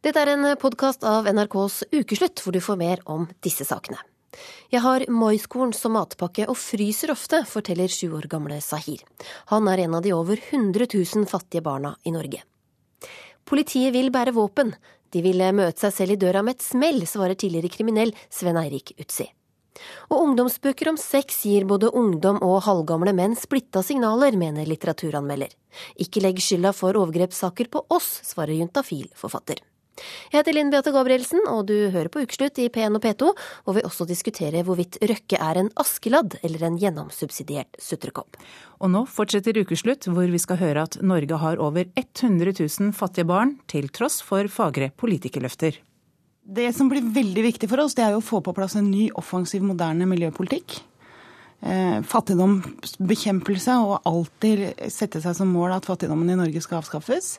Dette er en podkast av NRKs Ukeslutt, hvor du får mer om disse sakene. Jeg har maiskorn som matpakke og fryser ofte, forteller sju år gamle Sahir. Han er en av de over 100 000 fattige barna i Norge. Politiet vil bære våpen. De vil møte seg selv i døra med et smell, svarer tidligere kriminell Sven Eirik Utsi. Og ungdomsbøker om sex gir både ungdom og halvgamle menn splitta signaler, mener litteraturanmelder. Ikke legg skylda for overgrepssaker på oss, svarer juntafil-forfatter. Jeg heter Linn Beate Gabrielsen, og du hører på Ukeslutt i P1 og P2, hvor vi også diskuterer hvorvidt Røkke er en Askeladd eller en gjennomsubsidiert sutrekopp. Og nå fortsetter Ukeslutt, hvor vi skal høre at Norge har over 100 000 fattige barn, til tross for fagre politikerløfter. Det som blir veldig viktig for oss, det er jo å få på plass en ny offensiv, moderne miljøpolitikk. Eh, fattigdomsbekjempelse og alltid sette seg som mål at fattigdommen i Norge skal avskaffes.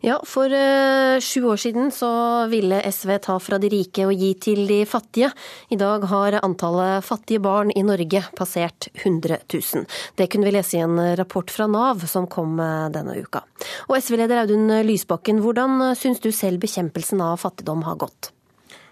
Ja, for uh, sju år siden så ville SV ta fra de rike og gi til de fattige. I dag har antallet fattige barn i Norge passert 100 000. Det kunne vi lese i en rapport fra Nav som kom uh, denne uka. Og SV-leder Audun Lysbakken, hvordan syns du selv bekjempelsen av fattigdom har gått?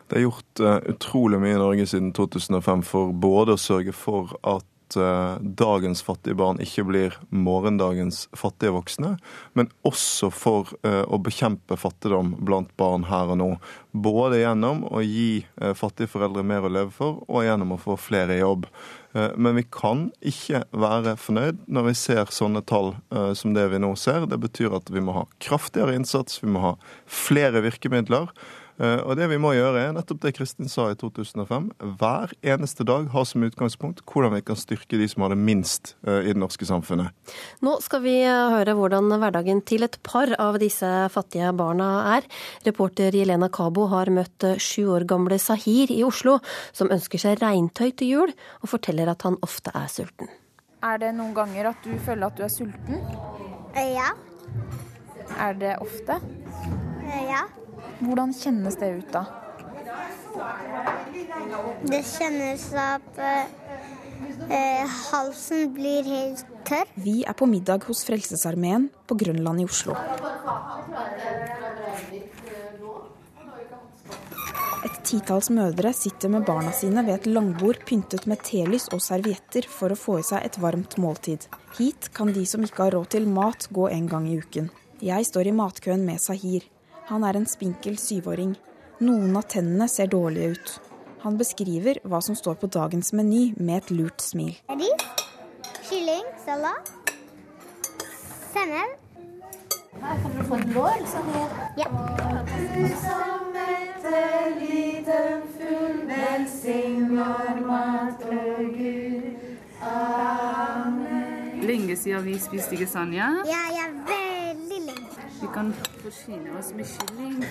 Det er gjort uh, utrolig mye i Norge siden 2005 for både å sørge for at uh, dagens fattige barn ikke blir morgendagens fattige voksne, men også for uh, å bekjempe fattigdom blant barn her og nå. Både gjennom å gi uh, fattige foreldre mer å leve for, og gjennom å få flere i jobb. Men vi kan ikke være fornøyd når vi ser sånne tall som det vi nå ser. Det betyr at vi må ha kraftigere innsats, vi må ha flere virkemidler. Eh, og det vi må gjøre, er nettopp det Kristin sa i 2005. Hver eneste dag har som utgangspunkt hvordan vi kan styrke de som har det minst eh, i det norske samfunnet. Nå skal vi eh, høre hvordan hverdagen til et par av disse fattige barna er. Reporter Jelena Kabo har møtt sju år gamle Sahir i Oslo, som ønsker seg regntøy til jul, og forteller at han ofte er sulten. Er det noen ganger at du føler at du er sulten? Ja. Er det ofte? Ja. Hvordan kjennes det ut da? Det kjennes at eh, halsen blir helt tørr. Vi er på middag hos Frelsesarmeen på Grønland i Oslo. Et titalls mødre sitter med barna sine ved et langbord pyntet med telys og servietter for å få i seg et varmt måltid. Hit kan de som ikke har råd til mat, gå en gang i uken. Jeg står i matkøen med Sahir. Han er en spinkel syvåring. Noen av tennene ser dårlige ut. Han beskriver hva som står på dagens meny med et lurt smil. Ris, kylling, salat, sennep. Her kan du få et lår, Sånn her. Ja. Som etter liten fugl velsigner mat og Gud. Amen. Lenge siden vi spiste, sant? Ja? jeg lenge. Vi kan forsyne oss med kylling.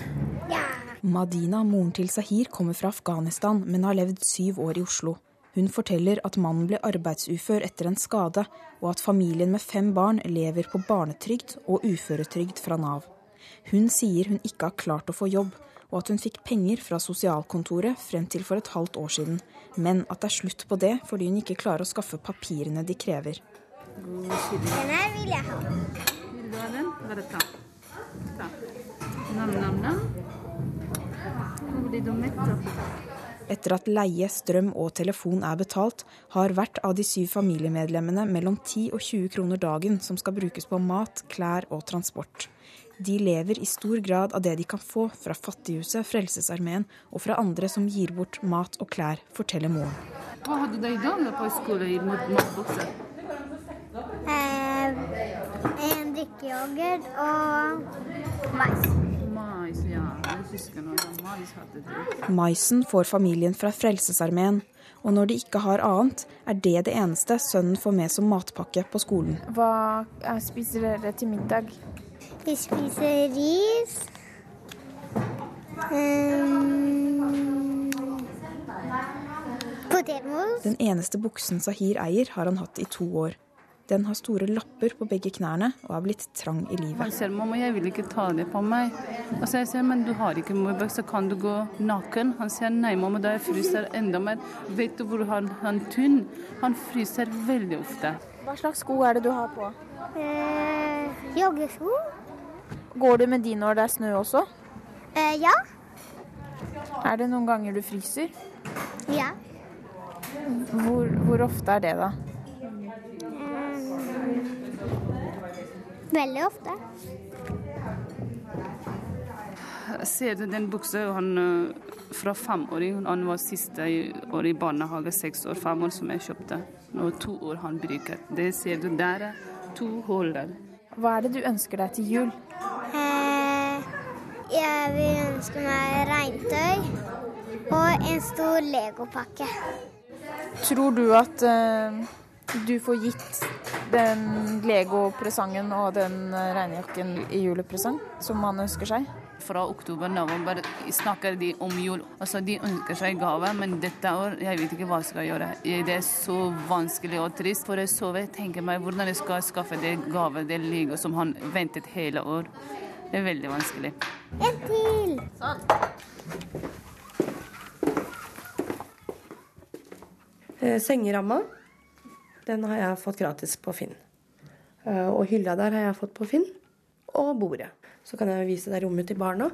Ja. Madina, moren til Sahir, kommer fra Afghanistan, men har levd syv år i Oslo. Hun forteller at mannen ble arbeidsufør etter en skade, og at familien med fem barn lever på barnetrygd og uføretrygd fra Nav. Hun sier hun ikke har klart å få jobb, og at hun fikk penger fra sosialkontoret frem til for et halvt år siden, men at det er slutt på det fordi hun ikke klarer å skaffe papirene de krever. Den her vil jeg ha. Vil du ha den? Bare ta. Ta. Nam-nam-nam. Nå blir du mette. Etter at leie, strøm og telefon er betalt, har hvert av de syv familiemedlemmene mellom 10 og 20 kroner dagen som skal brukes på mat, klær og transport. De lever i stor grad av det de kan få fra Fattighuset, Frelsesarmeen og fra andre som gir bort mat og klær, forteller moren. Hva hadde de i dag på skolen i mat- matboksen? En drikkeyoghurt og mais. Mais, ja. Jeg husker når mais hadde. Maisen får familien fra Frelsesarmeen, og når de ikke har annet, er det det eneste sønnen får med som matpakke på skolen. Hva spiser dere til middag? Vi spiser ris. Um, Potetmos. Den eneste buksen Sahir eier, har han hatt i to år. Den har store lapper på begge knærne og er blitt trang i Han livet. sier mamma, jeg vil ikke ta det på meg. Og så jeg sier men du har ikke morgenbukse, kan du gå naken? Han sier nei mamma, da jeg fryser enda mer. Vet du hvor han han tynn? Han fryser veldig ofte. Hva slags sko er det du har på? Eh, joggesko. Går du med de når det er snø også? Eh, ja. Er det noen ganger du fryser? Ja. Hvor, hvor ofte er det, da? Veldig ofte. Ser du den buksa han eh, fra femåring, han var siste år i barnehage, seks år, fem år, som jeg kjøpte. Nå to år han bruker. Det ser du der, er to hull. Hva er det du ønsker deg til jul? Eh, jeg vil ønske meg regntøy og en stor legopakke. Tror du at eh, du får gitt den Lego-presangen og den regnejakken regnjakken i julepresang som man ønsker seg? Fra oktober-november snakker de om jul. Altså, De ønsker seg gave, men dette år jeg vet ikke hva jeg skal gjøre. Det er så vanskelig og trist. For jeg sover, tenker meg hvordan jeg skal skaffe det gave, det Lego som han ventet hele år. Det er veldig vanskelig. En til! Eh, Sengeramma, den har jeg fått gratis på Finn. Eh, Og hylla der har jeg fått på Finn. Og bordet. Så kan jeg vise deg rommet til barna.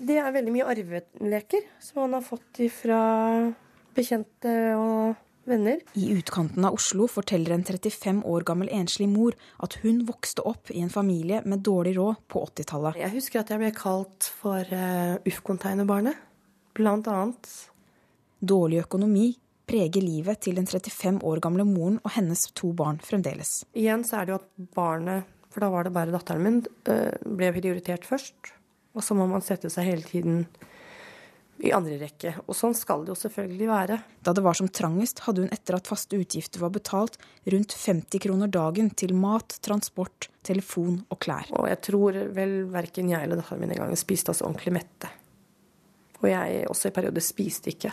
Det er veldig mye arveleker som man har fått fra bekjente og venner. I utkanten av Oslo forteller en 35 år gammel enslig mor at hun vokste opp i en familie med dårlig råd på 80-tallet. Jeg husker at jeg ble kalt for uh, UF-konteinerbarnet, blant annet. Dårlig økonomi preger livet til den 35 år gamle moren og hennes to barn fremdeles. Igjen så er det jo at barnet, for da var det bare datteren min, eh, ble prioritert først. Og så må man sette seg hele tiden i andre rekke. Og sånn skal det jo selvfølgelig være. Da det var som trangest, hadde hun etter at faste utgifter var betalt, rundt 50 kroner dagen til mat, transport, telefon og klær. Og jeg tror vel verken jeg eller datteren min engang spiste oss ordentlig mette. Og jeg også i perioder spiste ikke.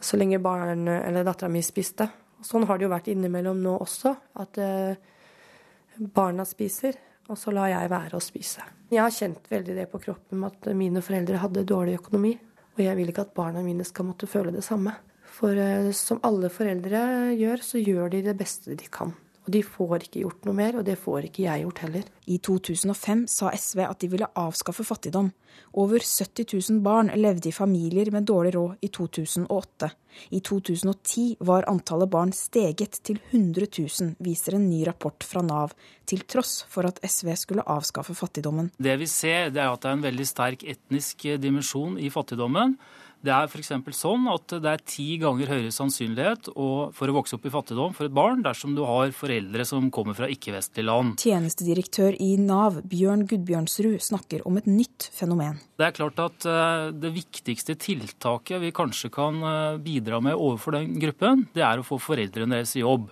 Så lenge barn eller dattera mi spiste. Sånn har det jo vært innimellom nå også, at eh, barna spiser, og så lar jeg være å spise. Jeg har kjent veldig det på kroppen at mine foreldre hadde dårlig økonomi. Og jeg vil ikke at barna mine skal måtte føle det samme. For eh, som alle foreldre gjør, så gjør de det beste de kan. Og de får ikke gjort noe mer, og det får ikke jeg gjort heller. I 2005 sa SV at de ville avskaffe fattigdom. Over 70 000 barn levde i familier med dårlig råd i 2008. I 2010 var antallet barn steget til 100 000, viser en ny rapport fra Nav, til tross for at SV skulle avskaffe fattigdommen. Det vi ser, det er at det er en veldig sterk etnisk dimensjon i fattigdommen. Det er f.eks. sånn at det er ti ganger høyere sannsynlighet for å vokse opp i fattigdom for et barn dersom du har foreldre som kommer fra ikke-vestlige land. Tjenestedirektør i Nav, Bjørn Gudbjørnsrud, snakker om et nytt fenomen. Det er klart at eh, det viktigste tiltaket vi kanskje kan eh, bidra med overfor den gruppen, det er å få foreldrene deres i jobb.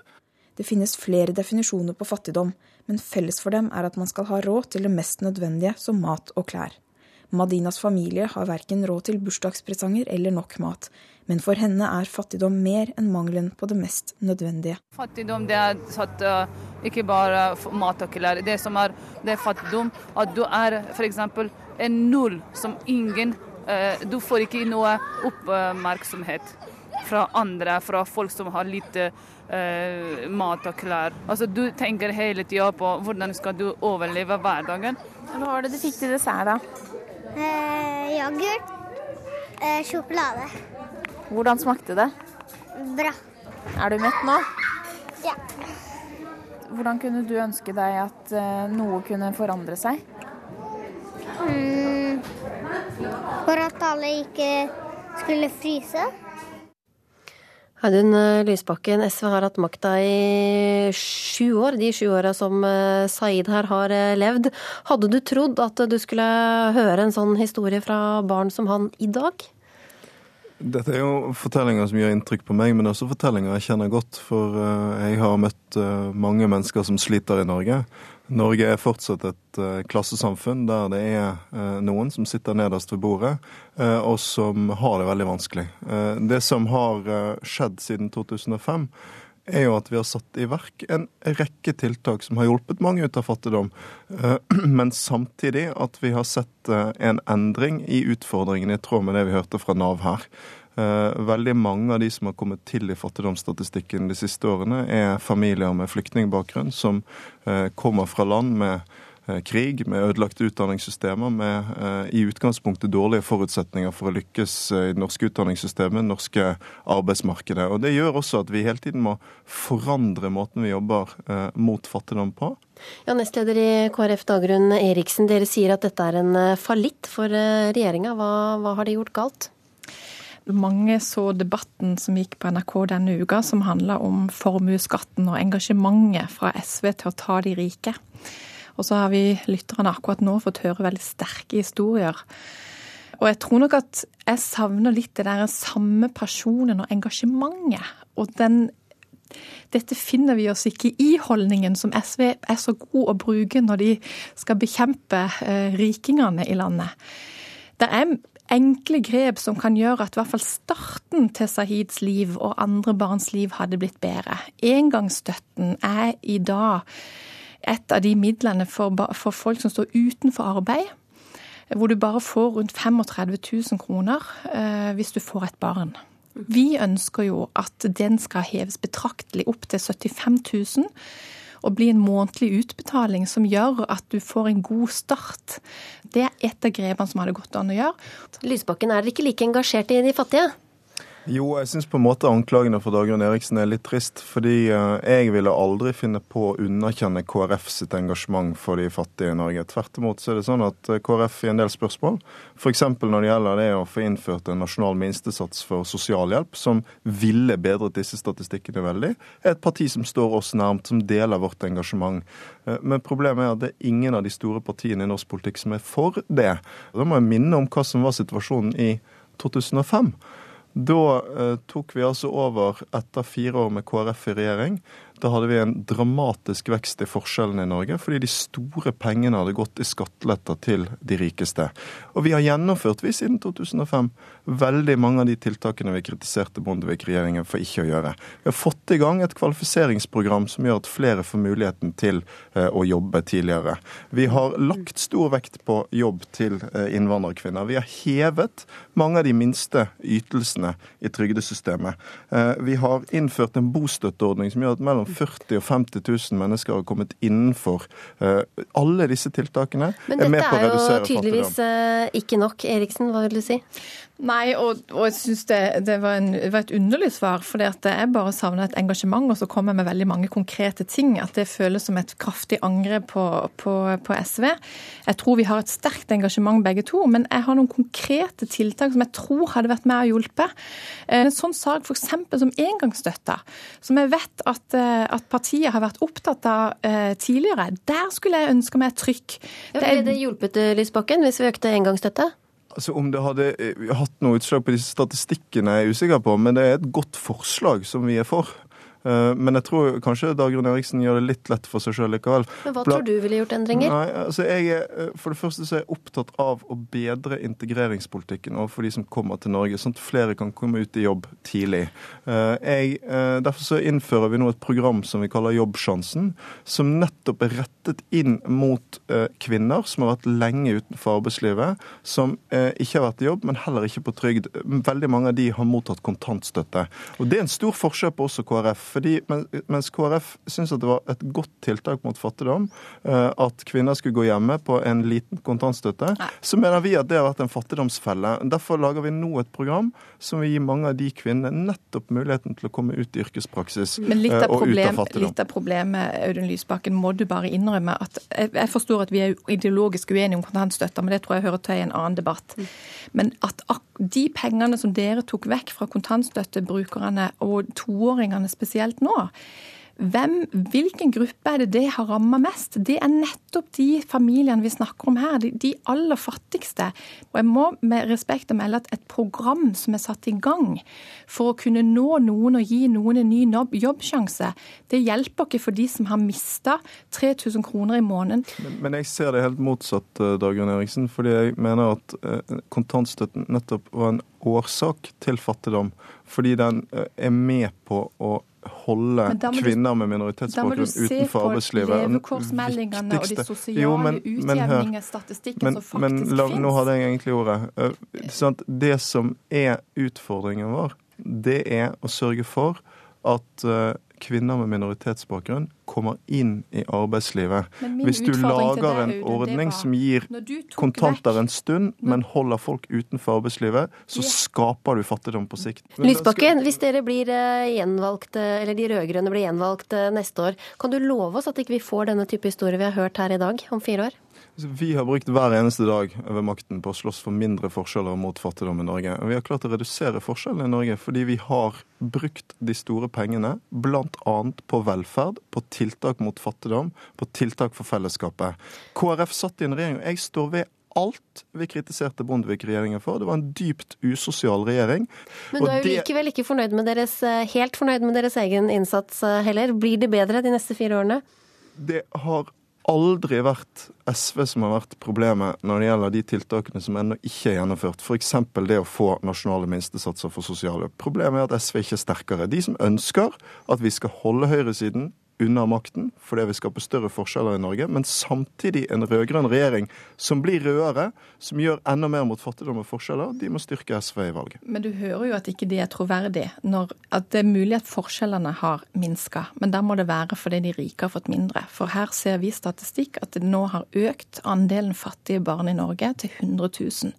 Det finnes flere definisjoner på fattigdom, men felles for dem er at man skal ha råd til det mest nødvendige, som mat og klær. Madinas familie har verken råd til bursdagspresanger eller nok mat, men for henne er fattigdom mer enn mangelen på det mest nødvendige. Fattigdom det er at, uh, ikke bare mat og klær. Det som er, det er fattigdom, at du er f.eks. en null som ingen uh, Du får ikke noe oppmerksomhet fra andre, fra folk som har lite eh, mat og klær. Altså, du tenker hele tida på hvordan skal du overleve hverdagen. Hva var det du fikk til dessert, da? Eh, yoghurt. Eh, sjokolade. Hvordan smakte det? Bra. Er du mett nå? Ja. Hvordan kunne du ønske deg at eh, noe kunne forandre seg? Mm, for at alle ikke skulle fryse. Audun eh, Lysbakken, SV har hatt makta i sju år, de sju åra som eh, Saeed her har eh, levd. Hadde du trodd at du skulle høre en sånn historie fra barn som han i dag? Dette er jo fortellinger som gjør inntrykk på meg, men også fortellinger jeg kjenner godt. For jeg har møtt mange mennesker som sliter i Norge. Norge er fortsatt et uh, klassesamfunn der det er uh, noen som sitter nederst ved bordet, uh, og som har det veldig vanskelig. det som har skjedd siden 2005, er jo at vi har satt i verk en rekke tiltak som har hjulpet mange ut av fattigdom, men samtidig at vi har sett en endring i utfordringene i tråd med det vi hørte fra Nav her. Veldig mange av de som har kommet til i fattigdomsstatistikken de siste årene, er familier med flyktningbakgrunn som kommer fra land med eh, krig, med ødelagte utdanningssystemer, med eh, i utgangspunktet dårlige forutsetninger for å lykkes i det norske utdanningssystemet, det norske arbeidsmarkedet. Og Det gjør også at vi hele tiden må forandre måten vi jobber mot fattigdom på. Ja, Nestleder i KrF Dagrun Eriksen, dere sier at dette er en fallitt for regjeringa. Hva, hva har de gjort galt? Mange så debatten som gikk på NRK denne uka, som handla om formuesskatten og engasjementet fra SV til å ta de rike. Og så har vi lytterne akkurat nå fått høre veldig sterke historier. Og jeg tror nok at jeg savner litt det der samme pasjonen og engasjementet. Og den dette finner vi oss ikke i holdningen som SV er så god å bruke når de skal bekjempe eh, rikingene i landet. Det er enkle grep som kan gjøre at i hvert fall starten til Sahids liv og andre barns liv hadde blitt bedre. Engangsstøtten er i dag et av de midlene for, for folk som står utenfor arbeid, hvor du bare får rundt 35 000 kroner eh, hvis du får et barn. Vi ønsker jo at den skal heves betraktelig opp til 75 000 og bli en månedlig utbetaling som gjør at du får en god start. Det er et av grepene som hadde gått an å gjøre. Lysbakken, er ikke like engasjert i de fattige? Jo, jeg syns på en måte anklagene for Dagrun Eriksen er litt trist. Fordi eh, jeg ville aldri finne på å underkjenne KrF sitt engasjement for de fattige i Norge. Tvert imot så er det sånn at eh, KrF i en del spørsmål, f.eks. når det gjelder det å få innført en nasjonal minstesats for sosialhjelp, som ville bedret disse statistikkene veldig, er et parti som står oss nærmt, som deler vårt engasjement. Eh, men problemet er at det er ingen av de store partiene i norsk politikk som er for det. Da må jeg minne om hva som var situasjonen i 2005. Da eh, tok vi altså over etter fire år med KrF i regjering da hadde vi en dramatisk vekst i forskjellene i Norge, fordi de store pengene hadde gått i skatteletter til de rikeste. Og vi har gjennomført, vi siden 2005, veldig mange av de tiltakene vi kritiserte Bondevik-regjeringen for ikke å gjøre. Vi har fått i gang et kvalifiseringsprogram som gjør at flere får muligheten til eh, å jobbe tidligere. Vi har lagt stor vekt på jobb til eh, innvandrerkvinner. Vi har hevet mange av de minste ytelsene i trygdesystemet. Eh, vi har innført en bostøtteordning som gjør at mellom 40 og 50 000 mennesker har kommet innenfor alle disse tiltakene. Men dette er, er jo tydeligvis ikke nok. Eriksen, hva vil du si? Nei, og, og jeg syns det, det, var det, var et underlig svar. For jeg bare savner et engasjement, og så kommer jeg med veldig mange konkrete ting. At det føles som et kraftig angrep på, på, på, SV. Jeg tror vi har et sterkt engasjement begge to, men jeg har noen konkrete tiltak som jeg tror hadde vært med å hjulpet. En sånn sak f.eks. som engangsstøtta, som jeg vet at, eh, at, partiet har vært opptatt av eh, tidligere. Der skulle jeg ønske meg et trykk. Ja, Ville det hjulpet Lysbakken hvis vi økte engangsstøtte? Altså Om det hadde eh, hatt noe utslag på disse statistikkene, er jeg usikker på, men det er et godt forslag som vi er for. Eh, men jeg tror kanskje Dagrun Eriksen gjør det litt lett for seg sjøl likevel. Men Hva tror du ville gjort endringer? Nei, altså jeg er, eh, For det første så er jeg opptatt av å bedre integreringspolitikken overfor de som kommer til Norge, sånn at flere kan komme ut i jobb tidlig. Eh, jeg, derfor så innfører vi nå et program som vi kaller Jobbsjansen, som nettopp er rettet inn mot kvinner som har vært lenge utenfor arbeidslivet, som ikke har vært i jobb, men heller ikke på trygd. Veldig mange av de har mottatt kontantstøtte. Og Det er en stor forskjell på oss og KrF. Fordi Mens KrF syns at det var et godt tiltak mot fattigdom eh, at kvinner skulle gå hjemme på en liten kontantstøtte, Nei. så mener vi at det har vært en fattigdomsfelle. Derfor lager vi nå et program som vil gi mange av de kvinnene nettopp muligheten til å komme ut i yrkespraksis Men litt av, problem, ut av fattigdom. Litt av problemet, Audun Lysbakken, må du bare innrømme at Jeg forstår at vi er ideologisk uenige om kontantstøtta, men det tror jeg hører til i en annen debatt. Mm. Men at de pengene som dere tok vekk fra kontantstøttebrukerne og toåringene spesielt spesielt nå. Hvem, hvilken gruppe er det det har rammet mest? Det er nettopp de familiene vi snakker om her, de, de, aller fattigste. Og jeg må med respekt å melde at et program som er satt i gang for å kunne nå noen og gi noen en ny jobbsjanse, det hjelper ikke for de som har mista 3000 kroner i måneden. Men, men, jeg ser det helt motsatt, eh, Dagrun Eriksen. Fordi jeg mener at eh, kontantstøtten nettopp var en årsak til fattigdom. Fordi den eh, er med på å holde kvinner med minoritetsbakgrunn utenfor arbeidslivet. Da må du se på levekårsmeldingene og de sosiale utjevningsstatistikken som faktisk men, la, Nå hadde jeg egentlig ordet. Eh, det som er utfordringen vår, det er å sørge for at uh, kvinner med minoritetsbakgrunn kommer inn i arbeidslivet. Hvis du lager en det ordning var som gir kontanter vekk- en stund, men holder folk utenfor arbeidslivet, så skaper du fattigdom på sikt. Lysbakken, hvis dere blir eh, gjenvalgt, eh, eller de rød-grønne blir gjenvalgt eh, neste år, kan du love oss at ikke vi får denne type historie vi har hørt her i dag om fire år? Altså, Vi har brukt hver eneste dag ved makten på å slåss for mindre forskjeller mot fattigdom i Norge. Og vi har klart å redusere forskjellene i Norge fordi vi har brukt de store pengene bl.a. på velferd, på tiltak mot fattigdom, på tiltak for fellesskapet. KrF satt i en regjering, og jeg står ved alt vi kritiserte Bondevik-regjeringen for. Det var en dypt usosial regjering. Men du er jo det- likevel ikke fornøyd med deres, helt fornøyd med deres egen innsats eh, heller. Blir det bedre de neste fire årene? Det har aldri vært SV som har vært problemet når det gjelder de tiltakene som ennå ikke er gjennomført. F.eks. det å få nasjonale minstesatser for sosialhjelp. Problemet er at SV ikke er sterkere. De som ønsker at vi skal holde høyresiden unna makten fordi vi skaper større forskjeller i Norge, men samtidig en rød-grønn regjering som blir rødere, som gjør enda mer mot fattigdom og forskjeller, de må styrke SV i valget. Men du hører jo at ikke det er troverdig. Når, at det er mulig at forskjellene har minska, men der må det være fordi de rike har fått mindre. For her ser vi statistikk at det nå har økt andelen fattige barn i Norge til 100 000.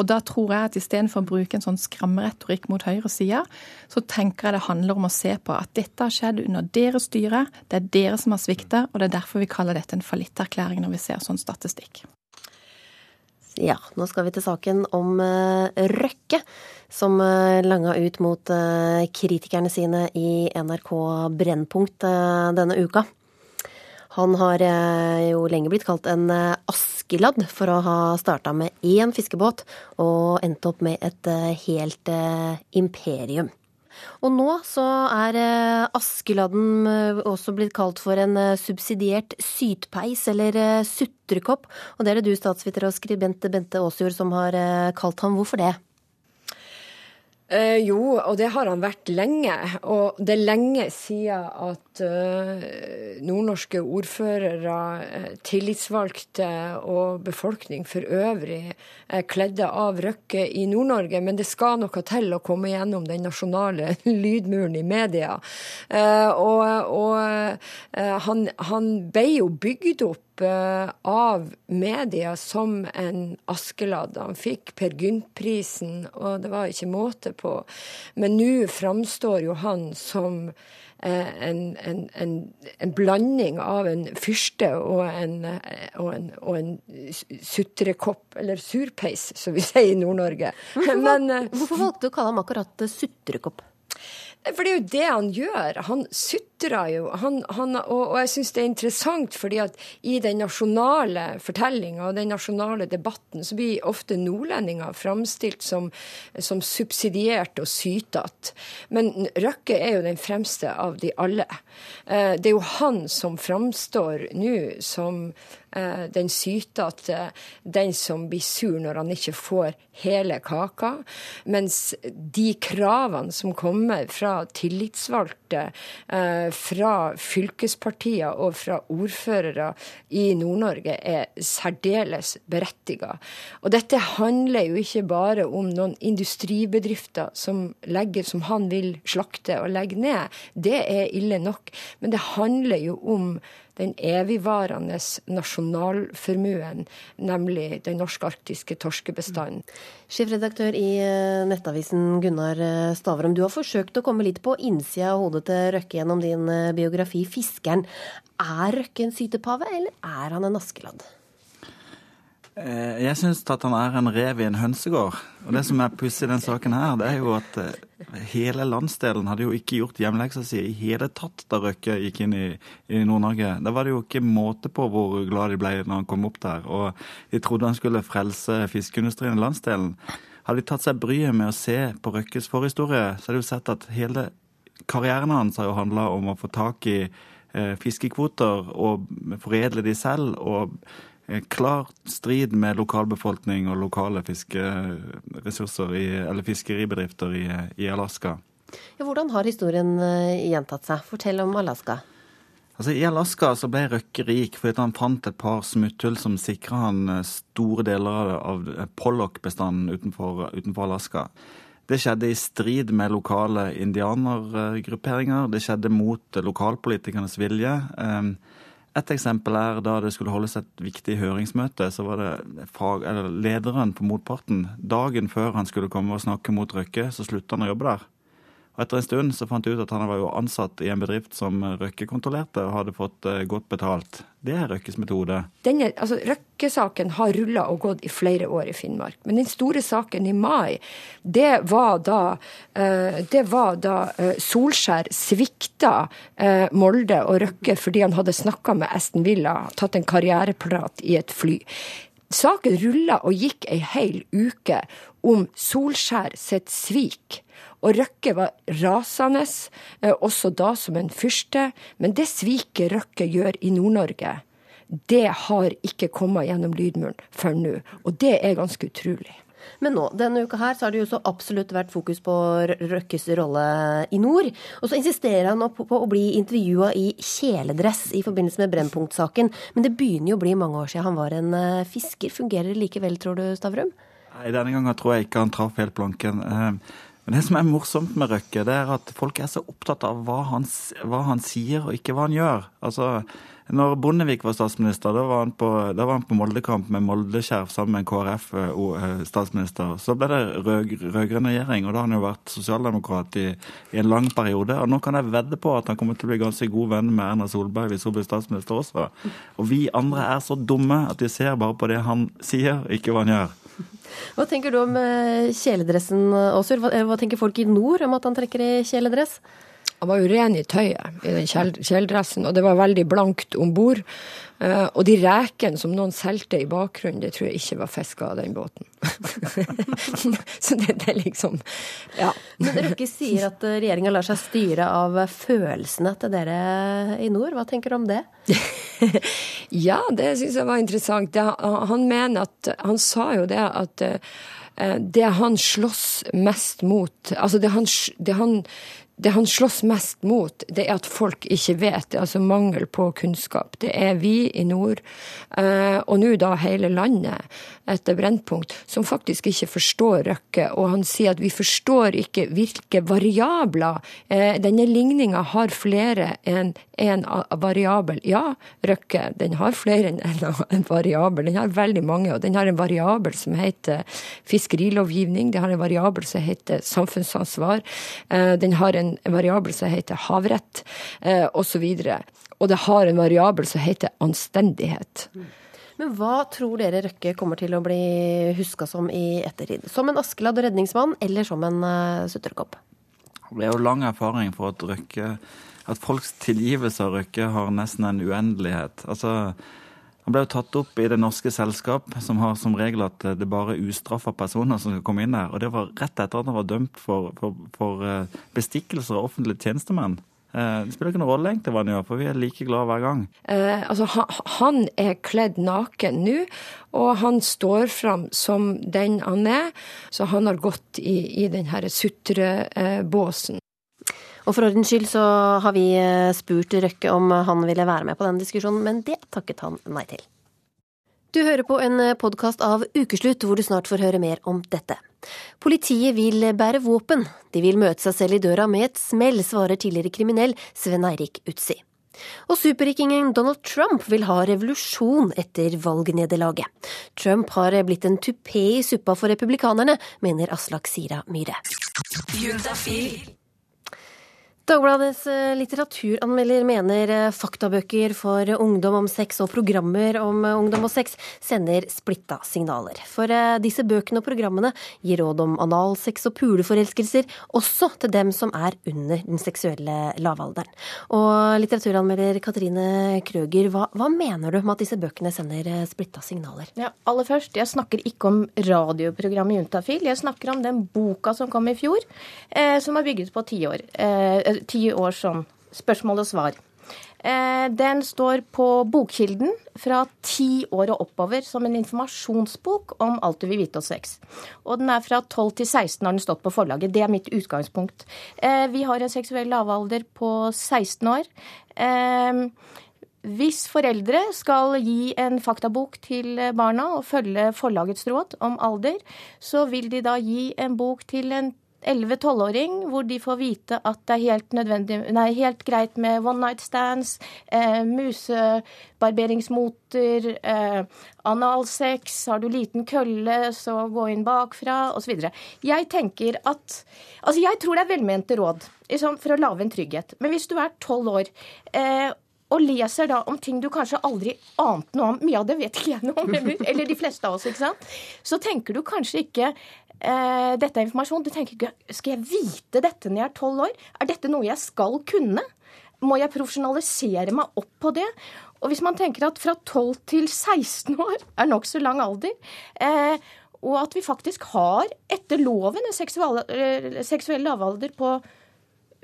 Og da tror jeg at istedenfor å bruke en sånn skrammeretorikk mot høyresida, så tenker jeg det handler om å se på at dette har skjedd under deres styre, det er dere som har svikta, og det er derfor vi kaller dette en fallitterklæring når vi ser sånn statistikk. Ja, nå skal vi til saken om eh, Røkke, som uh, langa ut mot eh, kritikerne sine i NRK Brennpunkt eh, denne uka. Han har eh, jo lenge blitt kalt en eh, Askeladd for å ha starta med én fiskebåt og endt opp med et eh, helt imperium. Og nå så er Askeladden også blitt kalt for en subsidiert sytpeis, eller sutrekopp. Og det er det du, statsviter og skribent Bente Aasjord, som har kalt ham. Hvorfor det? Eh, jo, og det har han vært lenge. Og det er lenge siden at eh, nordnorske ordførere, eh, tillitsvalgte og befolkning for øvrig er kledde av Røkke i Nord-Norge. Men det skal noe til å komme gjennom den nasjonale lydmuren i media. Eh, og og eh, han, han ble jo bygd opp eh, av media som en Askeladd. Han fikk Per Gynt-prisen, og det var ikke måte på. Men nå framstår jo han som eh, en, en, en, en blanding av en fyrste og en, eh, og en, og en sutrekopp, eller surpeis, som vi sier i Nord-Norge. Hvorfor, eh, hvorfor valgte du å kalle ham akkurat sutrekopp? For det er jo det han gjør. Han sutrer jo. Han, han, og, og jeg syns det er interessant, fordi at i den nasjonale fortellinga og den nasjonale debatten, så blir ofte nordlendinger framstilt som, som subsidiert og sytete. Men Røkke er jo den fremste av de alle. Eh, Det er jo han som framstår nå som den sytete, den som blir sur når han ikke får hele kaka. Mens de kravene som kommer fra tillitsvalgte, eh, fra fylkespartier og fra ordførere i Nord-Norge, er særdeles berettiga. Og dette handler jo ikke bare om noen industribedrifter som, legger, som han vil slakte og legge ned. Det er ille nok. Men det handler jo om den evigvarende nasjonalformuen, nemlig den norsk-arktiske torskebestanden. Sjefredaktør i eh, Nettavisen Gunnar eh, Stavrum, du har forsøkt å komme litt på innsida av hodet til Røkke gjennom din eh, biografi 'Fiskeren'. Er Røkke en sytepave, eller er han en Askeladd? Eh, Jeg syns at han er en rev i en hønsegård. Og det som er pussig i den saken her, det er jo at eh, hele landsdelen hadde jo ikke gjort hjemmeleksa si i hele tatt da Røkke gikk inn i, i Nord-Norge. Da var det jo ikke måte på hvor glad de ble når han kom opp der. Og de trodde han skulle frelse fiskeindustrien i landsdelen. Hadde de tatt seg bryet med å se på Røkkes forhistorie, så hadde de jo sett at hele karrieren hans har jo handla om å få tak i eh, fiskekvoter og foredle de selv. og Klar strid med lokalbefolkning og lokale fiskeressurser, i, eller fiskeribedrifter i, i Alaska. Ja, hvordan har historien eh, gjentatt seg? Fortell om Alaska. Altså, I Alaska så ble Røkke rik fordi han fant et par smutthull som sikra han eh, store deler av eh, pollock-bestanden utenfor, utenfor Alaska. Det skjedde i strid med lokale indianergrupperinger. Det skjedde mot lokalpolitikernes vilje. Um, et eksempel er da det skulle holdes et viktig høringsmøte, så var det fag, lederen på motparten. Dagen før han skulle komme og snakke mot Røkke, så slutta han å jobbe der. Og etter en stund så fant jeg ut at han var jo ansatt i en bedrift som Røkke kontrollerte, og hadde fått eh, godt betalt. Det er Røkkes metode. Denne, altså, Røkke-saken har rulla og gått i flere år i Finnmark. Men den store saken i mai, det var da, uh, det var da uh, Solskjær svikta Molde og Røkke fordi han hadde snakka med Aston Villa, tatt en karriereprat i et fly. Saken rulla og gikk ei hel uke om Solskjær sitt svik. Og Røkke var rasende, eh, også da som en fyrste. Men det sviket Røkke gjør i Nord-Norge, det har ikke kommet gjennom lydmuren før nå. Og det er ganske utrolig. Men nå, denne uka her, så har det jo så absolutt vært fokus på Røkkes rolle i nord. Og så insisterer han på, på å bli intervjua i kjeledress i forbindelse med Brennpunkt-saken. Men det begynner jo å bli mange år siden han var en uh, fisker. Fungerer det likevel, tror du, Stavrum? Nei, Denne gangen tror jeg ikke han traff helt planken. Men det som er morsomt med Røkke, det er at folk er så opptatt av hva han, hva han sier og ikke hva han gjør. Altså, når Bondevik var statsminister, da var han på, var han på Moldekamp med Moldeskjerv sammen med en KrF-statsminister. Eh, Så ble det rød-grønn regjering, og da har han jo vært sosialdemokrat i, i, en lang periode. Og nå kan jeg vedde på at han kommer til å bli ganske god venn med Erna Solberg hvis hun blir statsminister også. Og vi andre er så dumme at vi ser bare på det han sier, ikke hva han gjør. Hva tenker du om eh, kjeledressen, Åsur? Hva, hva tenker folk i nord om at han trekker i kjeledress? Han var jo ren i tøyet i den kjeledressen, og det var veldig blankt om bord. Uh, og de rekene som noen solgte i bakgrunnen, det tror jeg ikke var fiska av den båten. Så det, det, er liksom Ja. Men Røkke sier at regjeringa lar seg styre av følelsene til dere i nord. Hva tenker du om det? ja, det syns jeg var interessant. Det, han mener at Han sa jo det at det han slåss mest mot Altså det han, det han det han slåss mest mot, det er at folk ikke vet. Det er altså mangel på kunnskap. Det er vi i nord, eh, og nå da hele landet, etter Brennpunkt, som faktisk ikke forstår Røkke. Og han sier at vi forstår ikke hvilke variabler eh, Denne ligninga har flere enn en variabel. Ja, Røkke, den har flere enn en variabel. Den har veldig mange, og den har en variabel som heter fiskerilovgivning. Den har en variabel som heter samfunnsansvar. Eh, den har en en variabel som heter havrett, eh, osv. Og, og det har en variabel som heter anstendighet. Men hva tror dere Røkke kommer til å bli huska som i ettertid? Som en Askeladd redningsmann, eller som en uh, sutrekopp? Det er jo lang erfaring for at Røkke At folks tilgivelse av Røkke har nesten en uendelighet. Altså, han ble jo tatt opp i Det norske selskap, som har som regel at det bare er ustraffa personer som skal komme inn der. Og det var rett etter at han var dømt for, for, for eh, bestikkelser av offentlige tjenestemenn. Eh, det spiller ikke noen rolle egentlig hva han gjør, for vi er like glade hver gang. Eh, altså, han er kledd naken nå, og han står fram som den han er. Så han har gått i, i den her sutrebåsen. Og for ordens skyld så har vi eh, spurt Røkke om han ville være med på den diskusjonen, men det takket han nei til. Du hører på en eh, podkast av Ukeslutt, hvor du snart får høre mer om dette. Politiet vil bære våpen. De vil møte seg selv i døra med et smell, svarer tidligere kriminell Sven Eirik Utsi. Og superrikingen Donald Trump vil ha revolusjon etter valgnederlaget. Trump har blitt en tupé i suppa for republikanerne, mener Aslak Sira Myhre. Juntafil. Dagbladets eh, litteraturanmelder mener eh, faktabøker for ungdom om sex og programmer om eh, ungdom og sex sender splitta signaler. For disse bøkene og programmene gir råd om analsex og puleforelskelser, også til dem som er under den seksuelle lavalderen. Og litteraturanmelder Katrine Krøger, hva, hva mener du med at disse bøkene sender splitta signaler? Ja, aller først, jeg snakker ikke om radioprogrammet Juntafil. Jeg snakker om den boka som kom i fjor, eh, som er bygget på ti år. Eh, ti år sånn spørsmål og svar. Eh, den står på Bokkilden fra ti år og oppover som en informasjonsbok om alt du vil vite om sex. Og den er fra 12 til 16 har den stått på forlaget. Det er mitt utgangspunkt. Eh, vi har en seksuell lavalder på 16 år. Eh, hvis foreldre skal gi en faktabok til barna og følge forlagets råd om alder, så vil de da gi en bok til en 11-12-åring, hvor de får vite at det er helt, nei, helt greit med one night stands, eh, musebarberingsmoter, eh, analsex, har du liten kølle, så gå inn bakfra, osv. Jeg tenker at Altså, jeg tror det er velmente råd liksom, for å lage en trygghet. Men hvis du er tolv år eh, og leser da om ting du kanskje aldri ante noe om. Mye av det vet ikke jeg noe om, eller de fleste av oss. ikke sant? Så tenker du kanskje ikke eh, dette er informasjon. Du tenker skal jeg vite dette når jeg er tolv år? Er dette noe jeg skal kunne? Må jeg profesjonalisere meg opp på det? Og hvis man tenker at fra 12 til 16 år er nokså lang alder, eh, og at vi faktisk har etter loven en seksuell, eh, seksuell lavalder på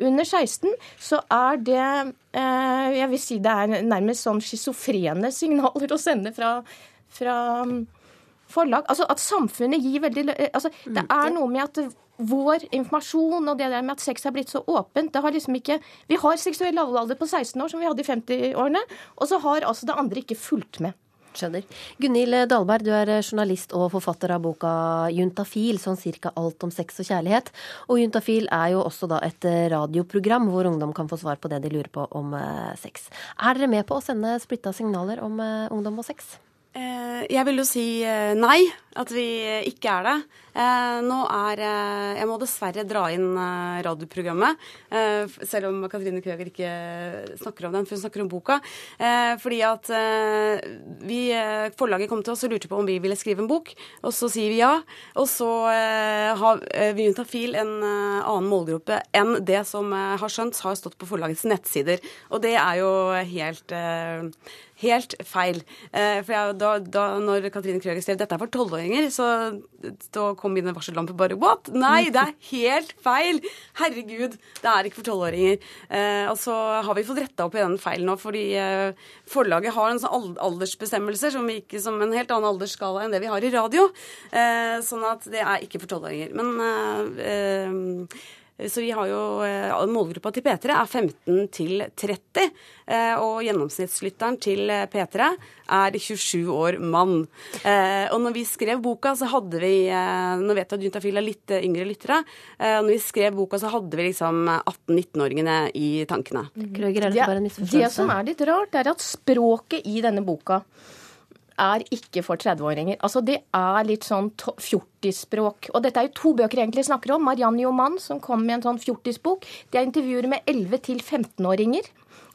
under 16, så er det eh, Jeg vil si det er nærmest sånn schizofrene signaler å sende fra, fra forlag. Altså at samfunnet gir veldig altså, Det Mm. er noe med at vår informasjon og det der med at sex er blitt så åpent det har liksom ikke, Vi har seksuell lavalder på 16 år, som vi hadde i 50-årene, og så har altså det andre ikke fulgt med. Skjønner. Gunhild Dahlberg, du er journalist og forfatter av boka Juntafil, sånn cirka alt om sex og kjærlighet. Og Juntafil er jo også da et radioprogram hvor ungdom kan få svar på det de lurer på om eh, sex. Er dere med på å sende splitta signaler om eh, ungdom og sex? Eh, Jeg vil jo si eh, nei, at vi ikke er det. Eh, Nå er eh, Jeg må dessverre dra inn eh, radioprogrammet, eh, selv om Katrine Krøger ikke snakker om den, for hun snakker om boka. Eh, Fordi at eh, vi, eh, forlaget kom til oss og lurte på om vi ville skrive en bok, og så sier vi ja. Og så eh, har eh, vi fil en eh, annen målgruppe enn det som eh, har skjønt har stått på forlagets nettsider. Og det er jo helt eh, Helt feil. Eh, for jeg, da, da når Katrine Krøger skrev dette er for tolvåringer, så da kom mine varsellamper bare What? Nei, det er helt feil! Herregud, det er ikke for tolvåringer. Eh, og så har vi fått retta opp i den feilen nå, fordi eh, forlaget har en sånn aldersbestemmelse, som, ikke, som en helt annen aldersskala enn det vi har i radio. Sånn at det er ikke for tolvåringer. Men så vi har jo eh, Målgruppa til P3 er 15 til 30, eh, og gjennomsnittslytteren til eh, P3 er 27 år mann. Eh, Og når vi skrev boka, så hadde vi eh, Nå vet jeg at Juntafil er litt eh, yngre lyttere. eh, og Når vi skrev boka, så hadde vi liksom 18-19-åringene i tankene. Er det Det som er litt rart, er at språket i denne boka er ikke for 30-åringer. Altså Det er litt sånn to- fjortisspråk. Og dette er jo to bøker jeg egentlig snakker om. 'Marianne Joman', som kom med en sånn fjortisbok. Det er intervjuer med 11- til 15-åringer.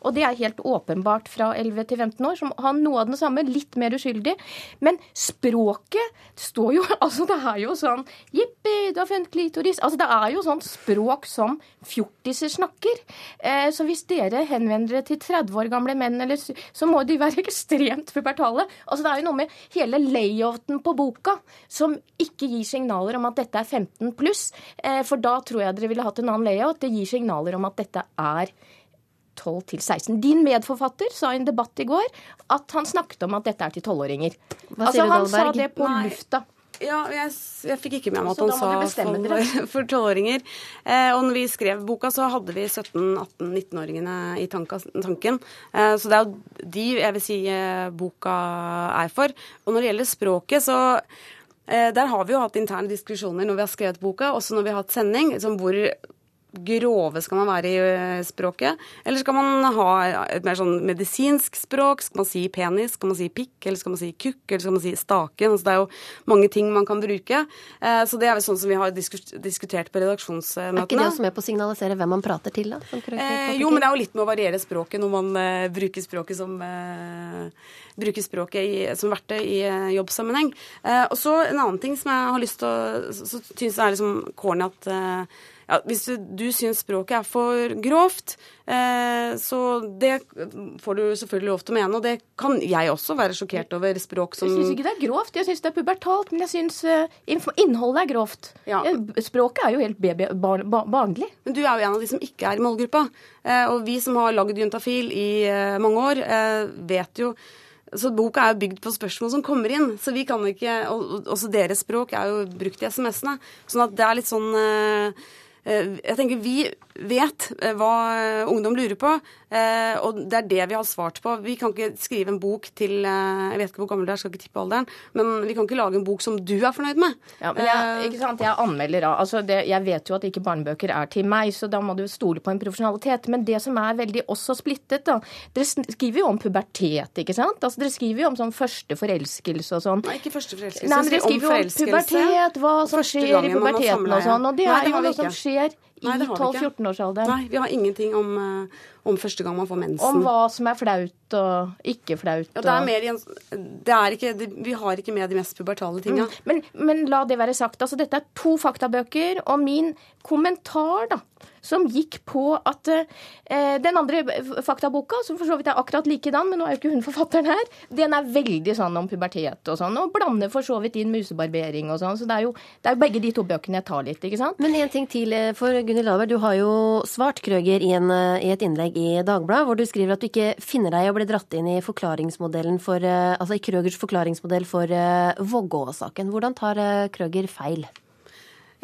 Og det er helt åpenbart fra 11 til 15 år, som har noe av den samme, litt mer uskyldig. Men språket står jo Altså, det er jo sånn Jippi, du har funnet klitoris. Altså, det er jo sånn språk som fjortiser snakker. Eh, så hvis dere henvender dere til 30 år gamle menn, eller, så må de være ekstremt pubertale. Altså, det er jo noe med hele layouten på boka som ikke gir signaler om at dette er 15 pluss. Eh, for da tror jeg dere ville hatt en annen layout. Det gir signaler om at dette er 12 til 16. Din medforfatter sa i en debatt i går at han snakket om at dette er til tolvåringer. Altså, han sa det på Nei. lufta. Ja, jeg, jeg fikk ikke med meg at han sa for- for tolvåringer. Eh, og når vi skrev boka, så hadde vi 17-18-19-åringene i tanken. Eh, så det er jo de jeg vil si eh, boka er for. Og når det gjelder språket, så eh, der har vi jo hatt interne diskusjoner når vi har skrevet boka, også når vi har hatt sending. Liksom hvor grove skal man være i eh, språket? Eller skal man ha et mer sånn medisinsk språk? Skal man si penis? Skal man si pikk? Eller skal man si kukk? Eller skal man si staken? Altså, det er jo mange ting man kan bruke. Eh, Så det er vel sånn som vi har diskutert på redaksjonsmøtene. Er ikke det også med på å signalisere hvem man prater til, da? Eh, jo, men det er jo litt med å variere språket når man uh, bruker språket som uh, bruker språket i, som verktøy i uh, jobbsammenheng. Og så en annen ting som jeg har lyst til å Så, så syns jeg er liksom corny at ja, hvis du, du syns språket er for grovt, eh, så det får du selvfølgelig lov til å mene. Og det kan jeg også være sjokkert over språk som Jeg syns ikke det er grovt, jeg syns det er pubertalt, men jeg syns eh, innholdet er grovt. Ja. Språket er jo helt baby, barn, ba- barnlig. Men du er jo en av de som ikke er i målgruppa. Eh, og vi som har lagd Juntafil i eh, mange år, eh, vet jo så Boka er jo bygd på spørsmål som kommer inn. så vi kan ikke, og og Også deres språk er jo brukt i SMS-ene. Sånn at det er litt sånn eh, eh, Jeg tenker vi vet eh, hva eh, ungdom lurer på, eh, og det er det vi har svart på. Vi kan ikke skrive en bok til Jeg vet ikke hvor gammel du er, skal ikke tippe alderen, men vi kan ikke lage en bok som du er fornøyd med. Ja, men jeg, ikke sant? jeg anmelder av. Altså det, jeg vet jo at ikke barnebøker er til meg, så da må du stole på en profesjonalitet. Men det som er veldig også splittet, da Dere skriver jo om pubertet, ikke sant? Altså Dere skriver jo om sånn første forelskelse og sånn. Nei, ikke første forelskelse. Nei, men dere skriver jo om pubertet, hva som skjer i puberteten og sånn. Og det er jo noe som skjer i 12-14-årsalderen. Nei, vi har ingenting om, uh, om, første gang man får mensen. Om hva som er flaut og ikke flaut. Ja, det er mer det er ikke, det, vi har ikke med de mest pubertale tinga. Mm. Men, men, la det være sagt. Altså, dette er to faktabøker, og min kommentar da, som gikk på at eh, den andre faktaboka, som for så vidt er akkurat likedan, men nå er jo ikke hun forfatteren her, den er veldig sånn om pubertet og sånn, og blander for så vidt inn musebarbering og sånn. Så det er, jo, det er jo begge de to bøkene jeg tar litt, ikke sant. Men en ting til eh, for Gunhild Laver, Du har jo svart Krøger i, en, eh, i, et innlegg i Dagbladet, hvor du skriver at du ikke finner deg å bli dratt inn i forklaringsmodellen for, eh, altså i Krøgers forklaringsmodell for Vågå-saken. Hvordan tar Krøger feil?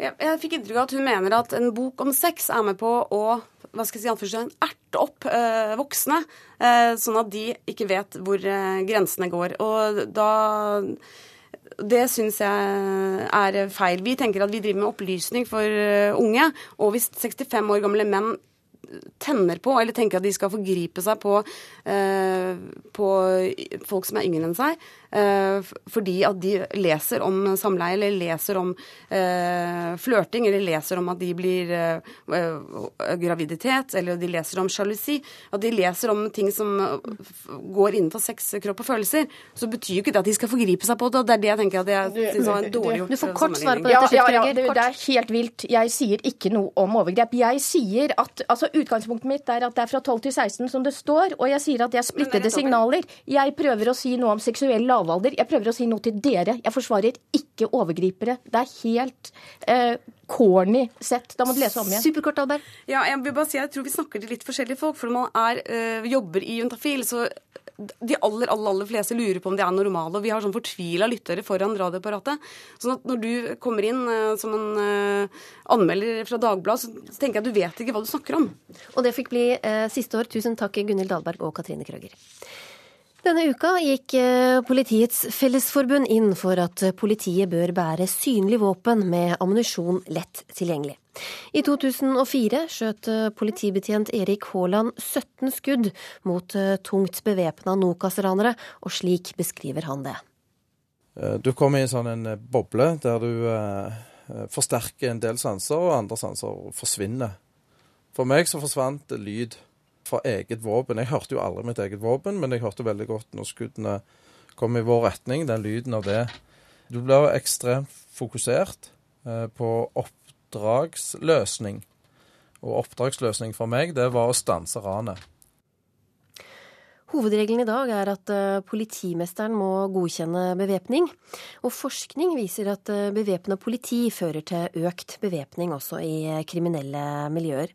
Jeg fikk inntrykk av at hun mener at en bok om sex er med på å hva skal jeg si, erte opp eh, voksne, eh, sånn at de ikke vet hvor eh, grensene går. Og da det syns jeg er feil. Vi tenker at vi driver med opplysning for unge. Og hvis 65 år gamle menn tenner på, eller tenker at de skal forgripe seg på, på folk som er yngre enn seg, Eh, fordi at de leser om samleie, eller leser om eh, flørting, eller leser om at de blir eh, graviditet, eller de leser om sjalusi. At de leser om ting som går innenfor sex, kropp og følelser. Så betyr jo ikke det at de skal forgripe seg på det. og Det er det jeg tenker at jeg syns var dårlig gjort. Du får kort svar på dette. Ja, ja, ja, det, det er helt vilt. Jeg sier ikke noe om overgrep. Jeg sier at altså Utgangspunktet mitt er at det er fra 12 til 16 som det står, og jeg sier at det er splittede signaler. Jeg prøver å si noe om seksuell lav lavalder. Jeg prøver å si noe til dere. Jeg forsvarer ikke overgripere. Det er helt eh, corny sett. Da må du lese om igjen. Superkort, Albert. Ja, jeg vil bare si jeg tror vi snakker til litt forskjellige folk. For når man er, øh, jobber i Juntafil, så de aller, aller, aller fleste lurer på om de er normale. Og vi har sånn fortvila lyttere foran radioapparatet. sånn at når du kommer inn øh, som en øh, anmelder fra Dagbladet, så tenker jeg at du vet ikke hva du snakker om. Og det fikk bli siste år. Tusen takk, Gunhild Dahlberg og Katrine Krøger. Denne uka gikk eh, Politiets Fellesforbund inn for at politiet bør bære synlig våpen med ammunisjon lett tilgjengelig. I 2004 skjøt eh, politibetjent Erik Haaland 17 skudd mot eh, tungt bevæpna Nokas-ranere, og slik beskriver han det. Du kommer i sånn en boble der du forsterker en del sanser, og andre sanser forsvinner. For meg så forsvant lyd fra eget våpen. Jeg hørte jo aldri mitt eget våpen, men jeg hørte veldig godt når skuddene kom i vår retning, den lyden av det. Du blir ekstremt fokusert eh, på oppdragsløsning. Og oppdragsløsning for meg, det var å stanse ranet. Hovedregelen i dag er at eh, politimesteren må godkjenne bevæpning. Og forskning viser at eh, bevæpna politi fører til økt bevæpning også i eh, kriminelle miljøer.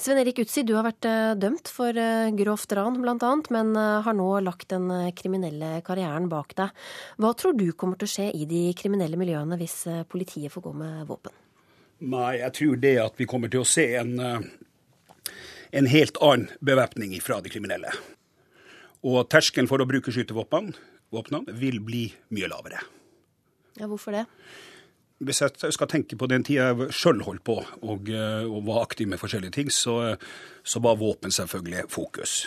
Sven Erik Utsi, du har vært dømt for grovt ran bl.a., men har nå lagt den kriminelle karrieren bak deg. Hva tror du kommer til å skje i de kriminelle miljøene hvis politiet får gå med våpen? Nei, jeg tror det at vi kommer til å se en, en helt annen bevæpning fra de kriminelle. Og terskelen for å bruke skytevåpnene vil bli mye lavere. Ja, Hvorfor det? Hvis jeg skal tenke på den tida jeg sjøl holdt på og, eh, og, var aktiv med forskjellige ting, så, så var våpen selvfølgelig fokus.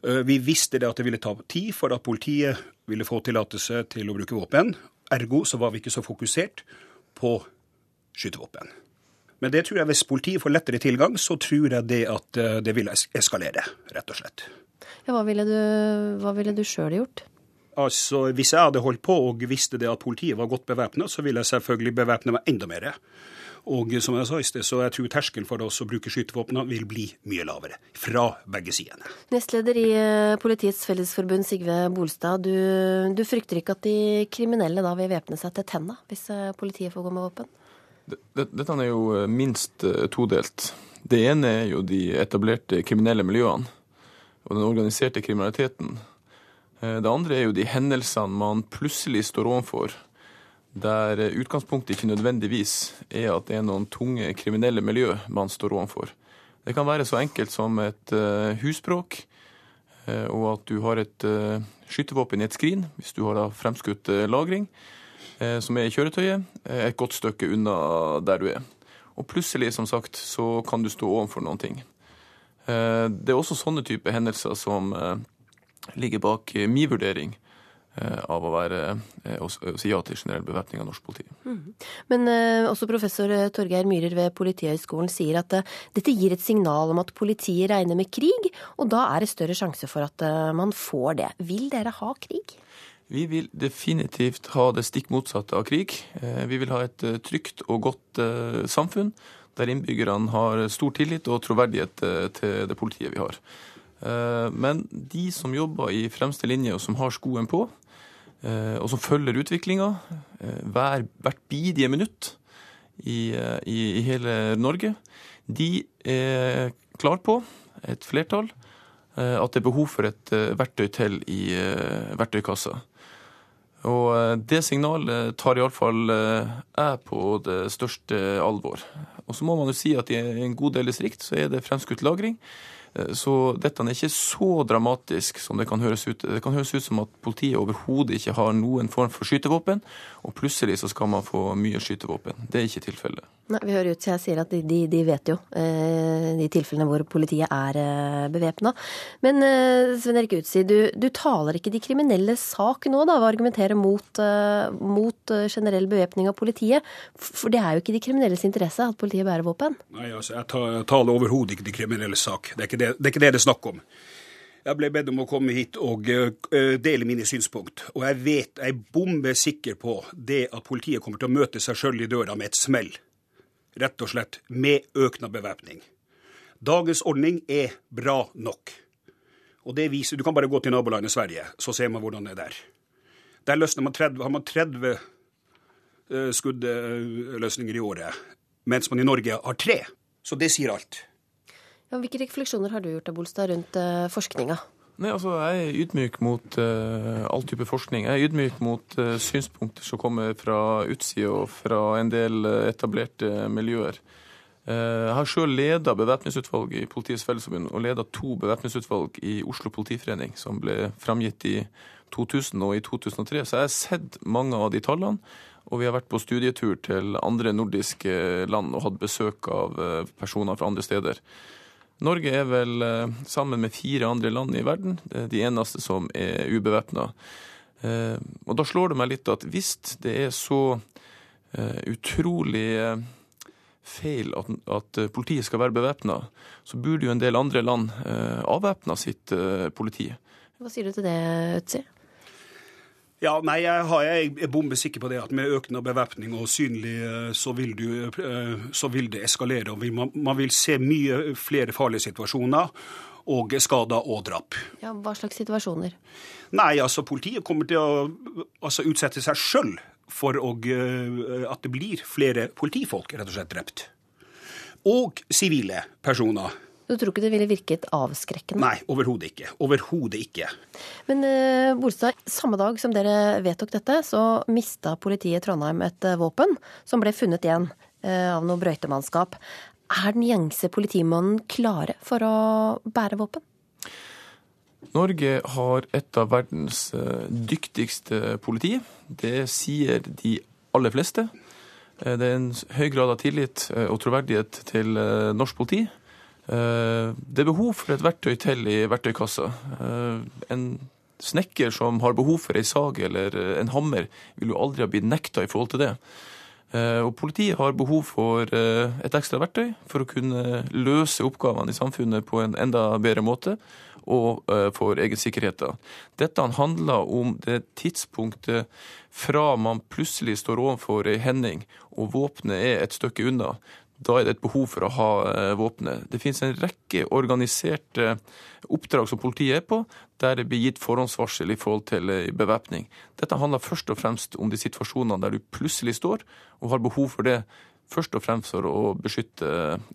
Eh, vi visste det at det ville ta tid for at politiet ville få tillatelse til å bruke våpen. Ergo så var vi ikke så fokusert på skytevåpen. Men det tror jeg hvis politiet får lettere tilgang, så tror jeg det at eh, det vil eskalere, rett og slett. Ja, hva ville du, hva ville du sjøl gjort? Altså, Hvis jeg hadde holdt på og visste det at politiet var godt bevæpna, så ville jeg selvfølgelig bevæpne meg enda mer. Og som jeg sa i sted, så jeg tror terskelen for oss å bruke skytevåpnene vil bli mye lavere. Fra begge sidene. Nestleder i eh, Politiets Fellesforbund, Sigve Bolstad. Du, du frykter ikke at de kriminelle da vil væpne seg til tenna hvis eh, politiet får gå med våpen? Dette er jo eh, minst todelt. Det ene er jo de etablerte kriminelle miljøene og den organiserte kriminaliteten. Eh, det andre er jo de hendelsene man plutselig står overfor, der utgangspunktet ikke nødvendigvis er at det er noen tunge kriminelle miljø man står overfor. Det kan være så enkelt som et uh, husbråk, og at du har et skytevåpen i et skrin, hvis du har fremskutt lagring, som er i kjøretøyet, et godt stykke unna der du er. Og plutselig, som sagt, så kan du stå overfor noen ting. Det er også sånne type hendelser som ligger bak min vurdering Eh, av å, være, eh, å, si ja til generell bevæpning av norsk politi. Mm. Men også professor Torgeir Myhrer ved Politihøgskolen sier at dette gir et signal om at politiet regner med krig, og da er det større sjanse for at man får det. Vil dere ha krig? Vi vil definitivt ha det stikk motsatte av krig. Vi vil ha et trygt og godt samfunn der innbyggerne har stor tillit og troverdighet til det politiet vi har. Men de som jobber i fremste linje og som har skoen på, Eh, og som følger utviklinga eh, hver, hvert bidige minutt i, eh, i, i, hele Norge, de er klar på, et flertall, at det er behov for et verktøy til i verktøykassa. Og det signalet tar iallfall jeg på det største alvor. Og så må man jo si at i en god del distrikt så er det fremskutt lagring. Eh, så dette er ikke så dramatisk som det kan høres ut. Det kan høres ut som at politiet overhodet ikke har noen form for skytevåpen, og plutselig så skal man få mye skytevåpen. Det er ikke tilfellet. Nei, Vi hører ut så jeg sier at de, de, de vet jo eh, de tilfellene hvor politiet er eh, bevæpna. Men eh, Sven Erik Utsi, du, du, taler ikke de kriminelle sak nå da, ved å argumentere mot, eh, mot generell bevæpning av politiet. For det er jo ikke de kriminelles interesse at politiet bærer våpen? Nei, altså jeg taler overhodet ikke de kriminelles sak. Det er ikke det det er ikke det det er snakk om. Jeg ble bedt om å komme hit og dele mine synspunkt. Og jeg vet, jeg er bombe sikker på det at politiet kommer til å møte seg sjøl i døra med et smell. Rett og slett med økende bevæpning. Dagens ordning er bra nok. Og det viser, Du kan bare gå til nabolandet Sverige, så ser man hvordan det er der. Der man 30, har man 30 uh, skuddløsninger i året, mens man i Norge har tre. Så det sier alt. Ja, hvilke refleksjoner har du gjort Bolstad, rundt uh, forskninga? Nei, altså, Jeg er ydmyk mot uh, all type forskning. Jeg er ydmyk mot uh, synspunkter som kommer fra utsida og fra en del etablerte miljøer. Jeg har sjøl leda bevæpningsutvalget i Politiets Fellesforbund og leda to bevæpningsutvalg i Oslo politiforening, som ble framgitt i 2000 og i 2003. Så jeg har sett mange av de tallene. Og vi har vært på studietur til andre nordiske land og hatt besøk av personer fra andre steder. Norge er vel, eh, sammen med fire andre land i verden, de eneste som er ubevæpna. Eh, og da slår det meg litt at hvis det er så eh, utrolig feil at, at politiet skal være bevæpna, så burde jo en del andre land avvæpna sitt politi. Hva sier du til det, Øtzi? Ja, nei, jeg, har, jeg er bombesikker på det at med økende bevæpning og synlig, eh, så vil, du, eh, så vil det eskalere. og man, man vil se mye flere farlige situasjoner og skader og drap. Ja, Hva slags situasjoner? Nei, altså Politiet kommer til å altså, utsette seg sjøl for å, eh, at det blir flere politifolk rett og slett drept. Og sivile personer. Du tror ikke det ville virket avskrekkende? Nei, overhodet ikke. Overhodet ikke. Men uh, Bolstad, samme dag som dere vedtok dette, så mista politiet i Trondheim et uh, våpen som ble funnet igjen uh, av noe brøytemannskap. Er den gjengse politimannen klare for å bære våpen? Norge har et av verdens dyktigste politi. Det sier de aller fleste. Det er en høy grad av tillit og troverdighet til norsk politi. Eh, det er behov for et verktøy til i verktøykassa. Eh, en snekker som har behov for ei sag eller en hammer, vil jo aldri ha blitt nekta i forhold til det. Eh, og politiet har behov for et ekstra verktøy for å kunne løse oppgavene i samfunnet på en enda bedre måte, og for egen sikkerhet. Dette handler om det tidspunktet fra man plutselig står overfor ei hending og våpenet er et stykke unna, da er det et behov for å ha eh, våpenet. Det finnes en rekke organiserte oppdrag som politiet er på, der det blir gitt forhåndsvarsel i forhold til eh, bevæpning. Dette handler først og fremst om de situasjonene der du plutselig står og har behov for det. Først og fremst for å beskytte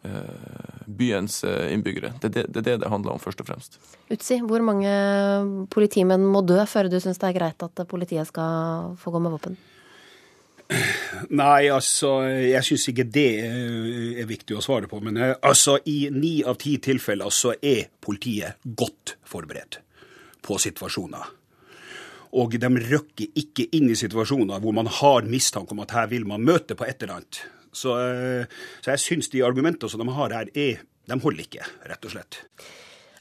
eh, byens innbyggere. Det er det, det handler om, først og fremst. Utsi, hvor mange politimenn må dø før du syns det er greit at politiet skal få gå med våpen? Nei, altså, jeg syns ikke det eh, er viktig å svare på. Men eh, altså, i ni av ti tilfeller så er politiet godt forberedt på situasjoner. Og de røkker ikke inn i situasjoner hvor man har mistanke om at her vil man møte på et eller annet. Så, eh, så jeg syns de argumentene som de har her, er, de holder ikke, rett og slett.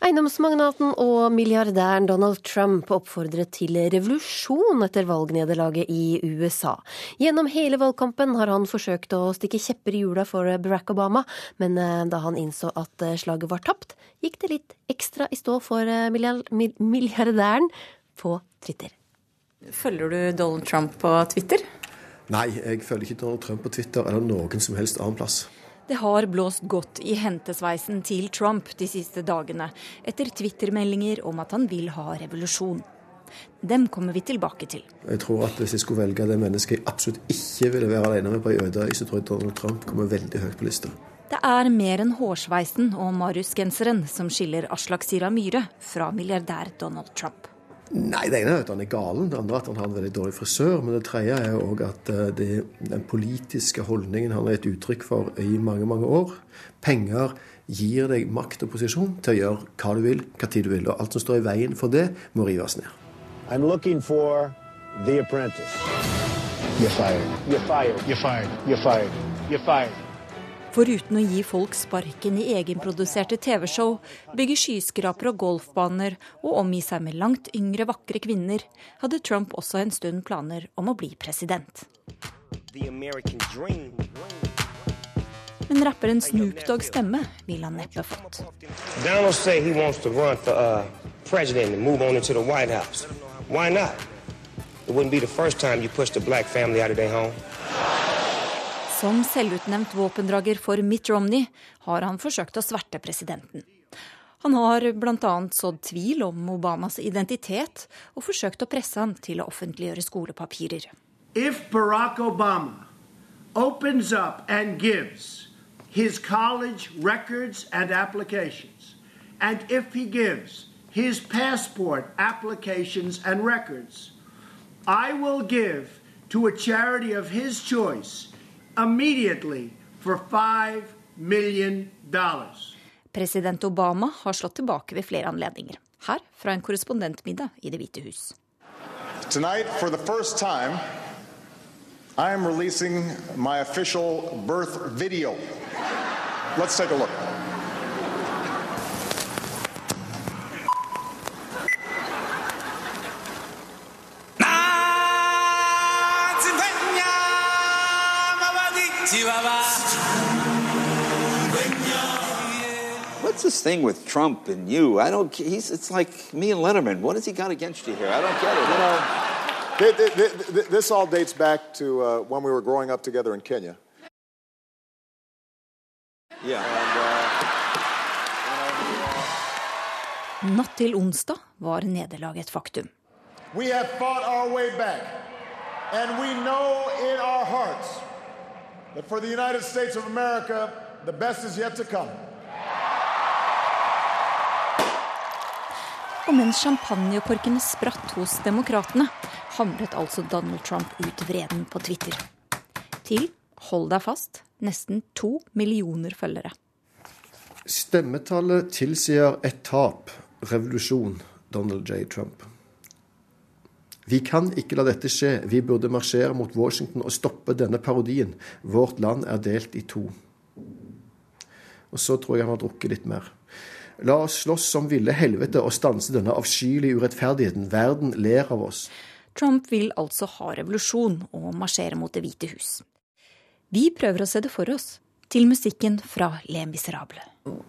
Eiendomsmagnaten og milliardæren Donald Trump oppfordret til revolusjon etter valgnederlaget i USA. Gjennom hele valgkampen har han forsøkt å stikke kjepper i hjula for Barack Obama, men eh, da han innså at eh, slaget var tapt, gikk det litt ekstra i stå for eh, milliardæren på Twitter. Følger du Donald Trump på Twitter? Nei, jeg følger ikke Donald Trump på Twitter eller noen som helst annen plass. Det har blåst godt i hentesveisen til Trump de siste dagene, etter Twitter-meldinger om at han vil ha revolusjon. Dem kommer vi tilbake til. Jeg tror at Hvis jeg skulle velge det mennesket jeg absolutt ikke ville være alene med på ei øde øy, så tror jeg Donald Trump kommer veldig høyt på lista. Det er mer enn hårsveisen og Marius-genseren som skiller Aslak Sira Myhre fra milliardær Donald Trump. Nei, Det ene er at han er galen, det andre er at han har en veldig dårlig frisør. Men det tredje er òg at eh, det, den politiske holdningen han har gitt uttrykk for i mange mange år Penger gir deg makt og posisjon til å gjøre hva du vil, hva tid du vil. Og alt som står i veien for det, må rives ned. I'm looking for the apprentice. You're fired. You're fired. You're fired. You're fired. You're fired. Foruten å gi folk sparken i egenproduserte TV-show, bygge skyskrapere og golfbaner og omgi seg med langt yngre, vakre kvinner, hadde Trump også en stund planer om å bli president. Men rapperen Snoop Doggs stemme vil han neppe fått. Donald say han vil to run for uh, president and move on into the White House. Why not? It wouldn't be the first time you pushed a black family out of their home. Som selvutnevnt våpendrager for Mitt Romney har han forsøkt å sverte presidenten. Han har bl.a. sådd tvil om Obamas identitet og forsøkt å presse ham til å offentliggjøre skolepapirer. If Barack Obama opens up and gives his college records and applications, and if he gives his passport applications and records, I will give to a charity of his choice immediately for $5 million. President Obama har slått tilbake ved flere anledninger. Her fra en korrespondentmiddag i Det hvite hus. Tonight, for the first time, I am releasing my official birth video. Let's take a look. What's this thing with Trump and you? I don't. He's. It's like me and Letterman. What has he got against you here? I don't get it. You know. Th- th- th- th- This all dates back to uh, when we were growing up together in Kenya. Yeah. Natt til onsdag var nederlaget et faktum. We have fought our way back, and we know in our hearts that for the United States of America, the best is yet to come. Og mens champagnekorkene spratt hos demokratene, hamret altså Donald Trump ut vreden på Twitter. Til, hold deg fast, nesten to millioner følgere. Stemmetallet tilsier et tap. Revolusjon. Donald J. Trump. Vi kan ikke la dette skje. Vi burde marsjere mot Washington og stoppe denne parodien. Vårt land er delt i to. Og så tror jeg han har drukket litt mer. La oss slåss som ville helvete og stanse denne avskyelige urettferdigheten. Verden ler av oss. Trump vil altså ha revolusjon og marsjere mot Det hvite hus. Vi prøver å se det for oss, til musikken fra Le Miserable.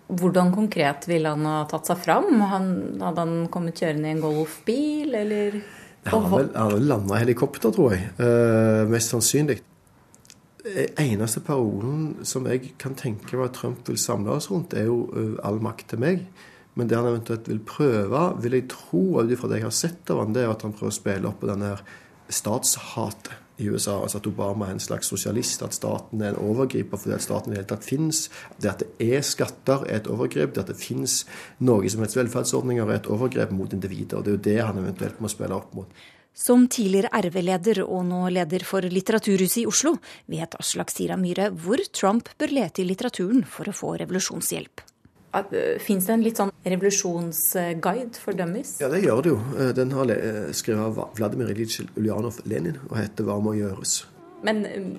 Hvordan konkret ville han ha tatt seg fram? Han, hadde han kommet kjørende i en golfbil, eller Han vel landa helikopter, tror jeg. Uh, mest sannsynlig. Eh, Eneste parolen som jeg kan tenke meg at Trump vil samle oss rundt, er jo eh, all makt til meg. Men det han eventuelt vil prøve, vil jeg tro, ut ifra det jeg har sett av han, det er at han prøver å spille opp på denne her statshatet i USA. Altså at Obama er en slags sosialist, at staten er en overgriper fordi at staten i det hele tatt fins. Det at det er skatter, er et overgrep. Det at det fins noe som helst velferdsordninger, er et overgrep mot individer. Det er jo det han eventuelt må spille opp mot. Som tidligere RV-leder og nå leder for Litteraturhuset i Oslo, vet Aslak Sira Myhre hvor Trump bør lete i litteraturen for å få revolusjonshjelp. Fins det en litt sånn revolusjonsguide for dummies? Ja, det gjør det jo. Eh, den har skrevet av Vladimir Ilyich Ulyanov Lenin og heter 'Hva må gjøres'. Men um,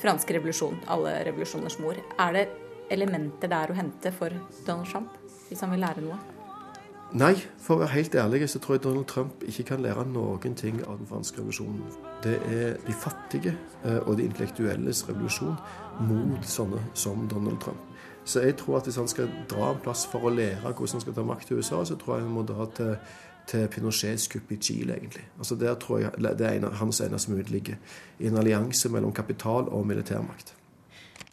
fransk revolusjon, alle revolusjoners mor, er det elementer der å hente for Donald Trump, hvis han vil lære noe? Nei, for å være helt ærlig så tror jeg Donald Trump ikke kan lære noen ting av den franske revolusjonen. Det er de fattige eh, og de intellektuelles revolusjon mot sånne som Donald Trump. Så jeg tror at hvis han skal dra en plass for å lære hvordan han skal ta makt i USA, så tror jeg han må dra til, til Pinochets kupp i Chile, egentlig. Altså Der tror jeg det er en, hans eneste mulighet. I en allianse mellom kapital og militærmakt.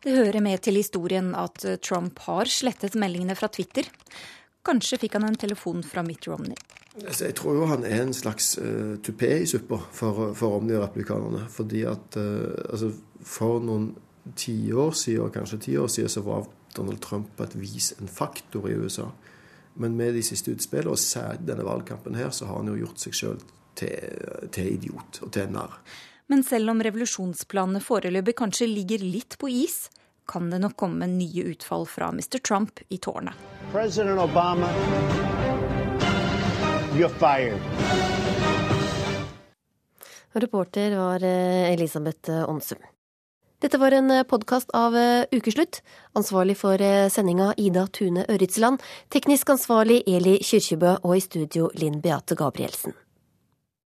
Det hører med til historien at Trump har slettet meldingene fra Twitter. Kanskje fikk han en telefon fra Mitt Romney. Altså, jeg tror jo han er en slags uh, tupé i suppa for, for Romney-republikanerne. Fordi at uh, altså, for noen tiår siden, kanskje ti år siden, så var Donald Trump på et vis en faktor i USA. Men med de siste utspillene, og særlig denne valgkampen her, så har han jo gjort seg sjøl til, til, idiot og til narr. Men selv om revolusjonsplanene foreløpig kanskje ligger litt på is, kan det nok komme nye utfall fra Mr. Trump i tårnet. President Obama, you're fired. Reporter var eh, Elisabeth Aansum. Dette var en eh, podkast av eh, Ukeslutt. Ansvarlig for eh, sendinga Ida Tune Øritsland. Teknisk ansvarlig Eli Kyrkjebø, og i studio Linn Beate Gabrielsen.